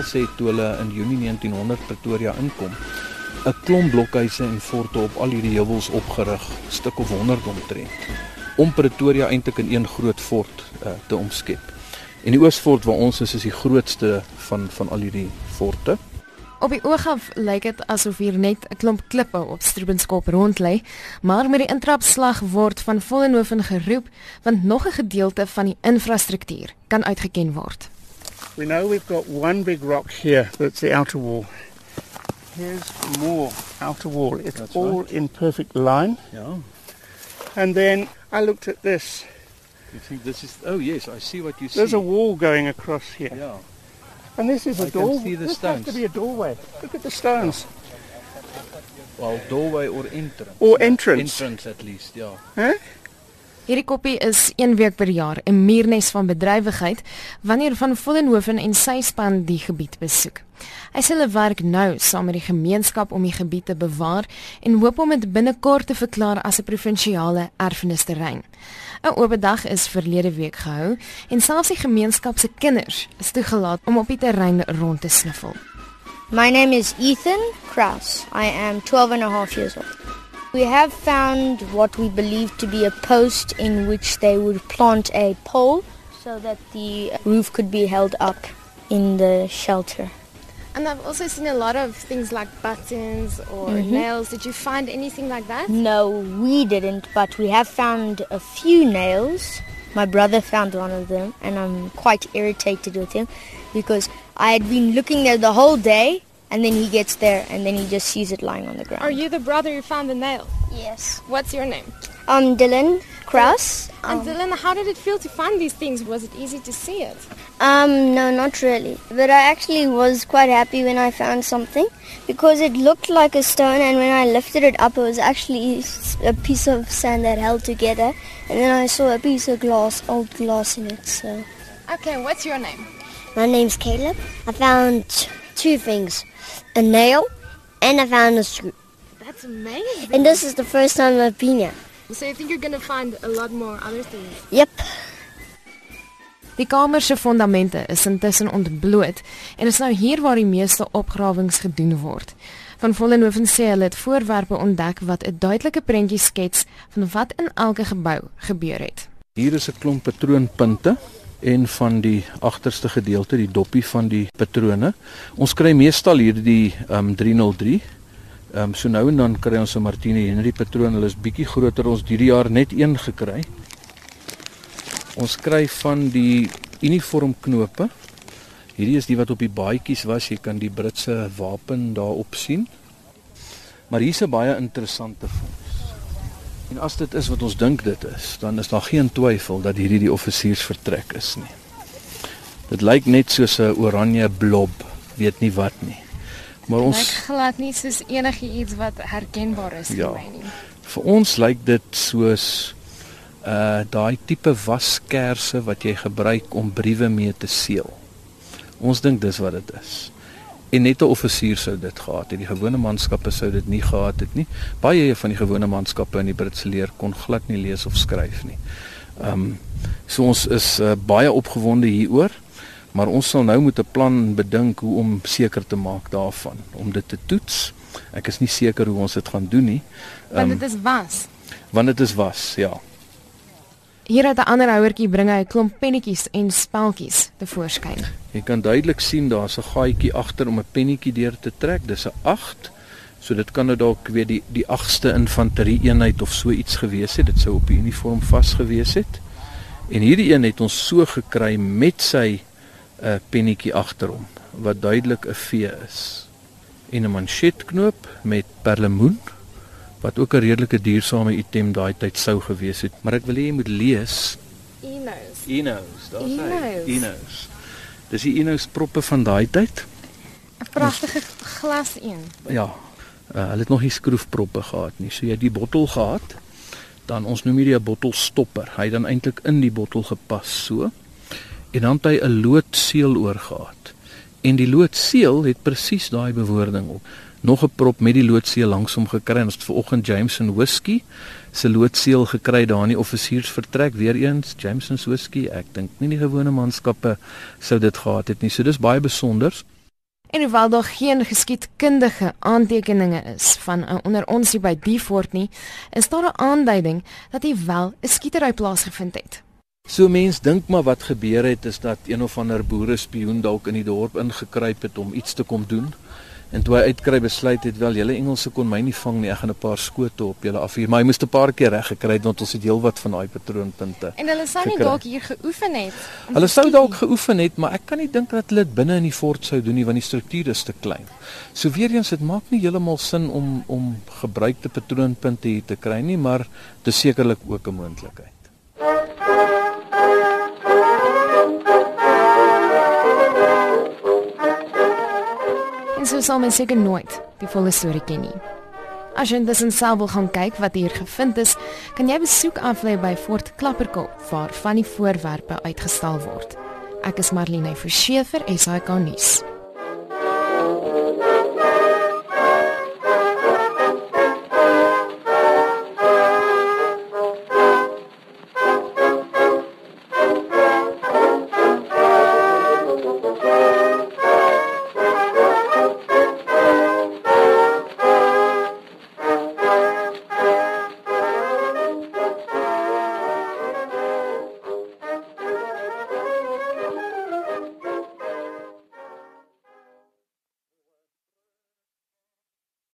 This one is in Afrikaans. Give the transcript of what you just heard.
Engelse het toe hulle in Junie 1900 Pretoria inkom, 'n klomp blokhuise en forte op al hierdie heuwels opgerig, stuk of 100 omtrent, om Pretoria eintlik in een groot fort uh, te omskep. En die Oosfort waar ons is is die grootste van van al hierdie forte. Op die oog af lyk dit asof hier net 'n klomp klippe op Strubenskop rond lê, maar met die intrapslag word van Vollenhoven geroep want nog 'n gedeelte van die infrastruktuur kan uitgeken word. We know we've got one big rock here that's the outer wall. Here's more outer wall. It's That's all right. in perfect line. Ja. And then I looked at this. You think this is Oh yes, I see what you see. There's a wall going across here. Ja. And this is a I can door. see the this has to be a doorway. Look at the stones. Well, doorway or entrance. Or entrance. Entrance at least, yeah. Huh? Hierdie koppie is een week per jaar 'n muurnes van bedrywigheid wanneer van Vollenhoven en sy span die gebied besoek. Hy sê hulle werk nou saam met die gemeenskap om die gebied te bewaar en hoop om dit binnekort te verklaar as 'n provinsiale erfenisterrein. 'n Oop dag is verlede week gehou en selfs die gemeenskap se kinders is toegelaat om op die terrein rond te sniffel. My name is Ethan Kraus. I am 12 and a half years old. We have found what we believe to be a post in which they would plant a pole so that the roof could be held up in the shelter. And I've also seen a lot of things like buttons or mm-hmm. nails. Did you find anything like that? No, we didn't, but we have found a few nails. My brother found one of them, and I'm quite irritated with him because I had been looking there the whole day, and then he gets there, and then he just sees it lying on the ground. Are you the brother who found the nail? Yes. What's your name? Um, Dylan Kraus. And Dylan, how did it feel to find these things? Was it easy to see it? Um, no, not really. But I actually was quite happy when I found something because it looked like a stone, and when I lifted it up, it was actually a piece of sand that held together. And then I saw a piece of glass, old glass in it. So Okay, what's your name? My name's Caleb. I found two things a nail and I found a screw. That's amazing. And this is the first time I've been here. So you think you're going to find a lot more other things? Yep. Die kamer se fondamente is intussen ontbloot en is nou hier waar die meeste opgrawings gedoen word. Van Vollenhoven sê hulle het voorwerpe ontdek wat 'n duidelike prentjie skets van wat in elke gebou gebeur het. Hier is 'n klomp patroonpunte en van die agterste gedeelte, die doppie van die patrone. Ons kry meestal hierdie um 303. Um so nou en dan kry ons 'n Martini Henry patroon. Hulle is bietjie groter. Ons het hierdie jaar net een gekry. Ons kry van die uniformknope. Hierdie is die wat op die baadjies was. Jy kan die Britse wapen daarop sien. Maar hier's 'n baie interessante fonds. En as dit is wat ons dink dit is, dan is daar geen twyfel dat hierdie die offisiersvertrek is nie. Dit lyk net soos 'n oranje blob, weet nie wat nie. Maar Lyk ons glad nie soos enigiets wat herkenbaar is Ja. vir my nie. vir ons lyk dit soos uh daai tipe waskerse wat jy gebruik om briewe mee te seël. Ons dink dis wat dit is. En net 'n offisier sou dit gehad het. Die gewone manskappe sou dit nie gehad het nie. Baie van die gewone manskappe in die Britse leer kon glad nie lees of skryf nie. Ehm um, so ons is uh, baie opgewonde hieroor, maar ons sal nou moet 'n plan bedink hoe om seker te maak daarvan, om dit te toets. Ek is nie seker hoe ons dit gaan doen nie. Want Ehm, dit is was. want dit is was, ja. Hier uit 'n ander houertjie bring hy 'n klomp pennetjies en speltjies tevoorskyn. Jy kan duidelik sien daar's 'n gaatjie agter om 'n pennetjie deur te trek. Dis 'n 8. So dit kan nou dalk weet die die 8ste infanterie eenheid of so iets gewees het. Dit sou op die uniform vas gewees het. En hierdie een het ons so gekry met sy 'n uh, pennetjie agter hom wat duidelik 'n V is. En 'n manchetknoop met perlemoen wat ook 'n redelike duursame item daai tyd sou gewees het. Maar ek wil hê jy moet lees Enos. Enos, daar's hy. Enos. Dis die Enos proppe van daai tyd. 'n Pragtige glas een. Ja. Uh, hulle het nog nie skroefproppe gehad nie. So jy het die bottel gehad, dan ons noem hierdie 'n bottelstopper. Hy het dan eintlik in die bottel gepas so. En dan het hy 'n loodseël oor gehad. En die loodseël het presies daai bewoording op. Nog 'n prop met die loodseël langs hom gekry en ons het vanoggend Jameson whisky se loodseël gekry daar in die offisiersvertrek weer eens Jameson's whisky. Ek dink nie die gewone manskappe sou dit gehad het nie. So dis baie besonder. En hoewel daar geen geskiedkundige aantekeninge is van 'n onder ons hier by die fort nie, is daar 'n aanduiding dat hier wel 'n skietery plaasgevind het. So mense dink maar wat gebeur het is dat een of ander boere spioen dalk in die dorp ingekruip het om iets te kom doen. En toe hy uitkry besluit het wel julle Engelse kon my nie vang nie. Ek gaan 'n paar skote op julle afvuur, maar hy moes 'n paar keer reg gekry het want ons het heelwat van daai patroonpunte. En hulle sou nie dalk hier geoefen het. Hulle sou dalk geoefen het, maar ek kan nie dink dat hulle dit binne in die fort sou doen nie want die struktuur is te klein. So weer eens, dit maak nie heeltemal sin om om gebruikte patroonpunte hier te kry nie, maar dis sekerlik ook 'n moontlikheid. Sal mens seker nooit die volle storie ken nie. As jy intussen self wil gaan kyk wat hier gevind is, kan jy besoek aflê by Fort Klapperkop waar van die voorwerpe uitgestal word. Ek is Marlene Forsiefer, SAK nuus.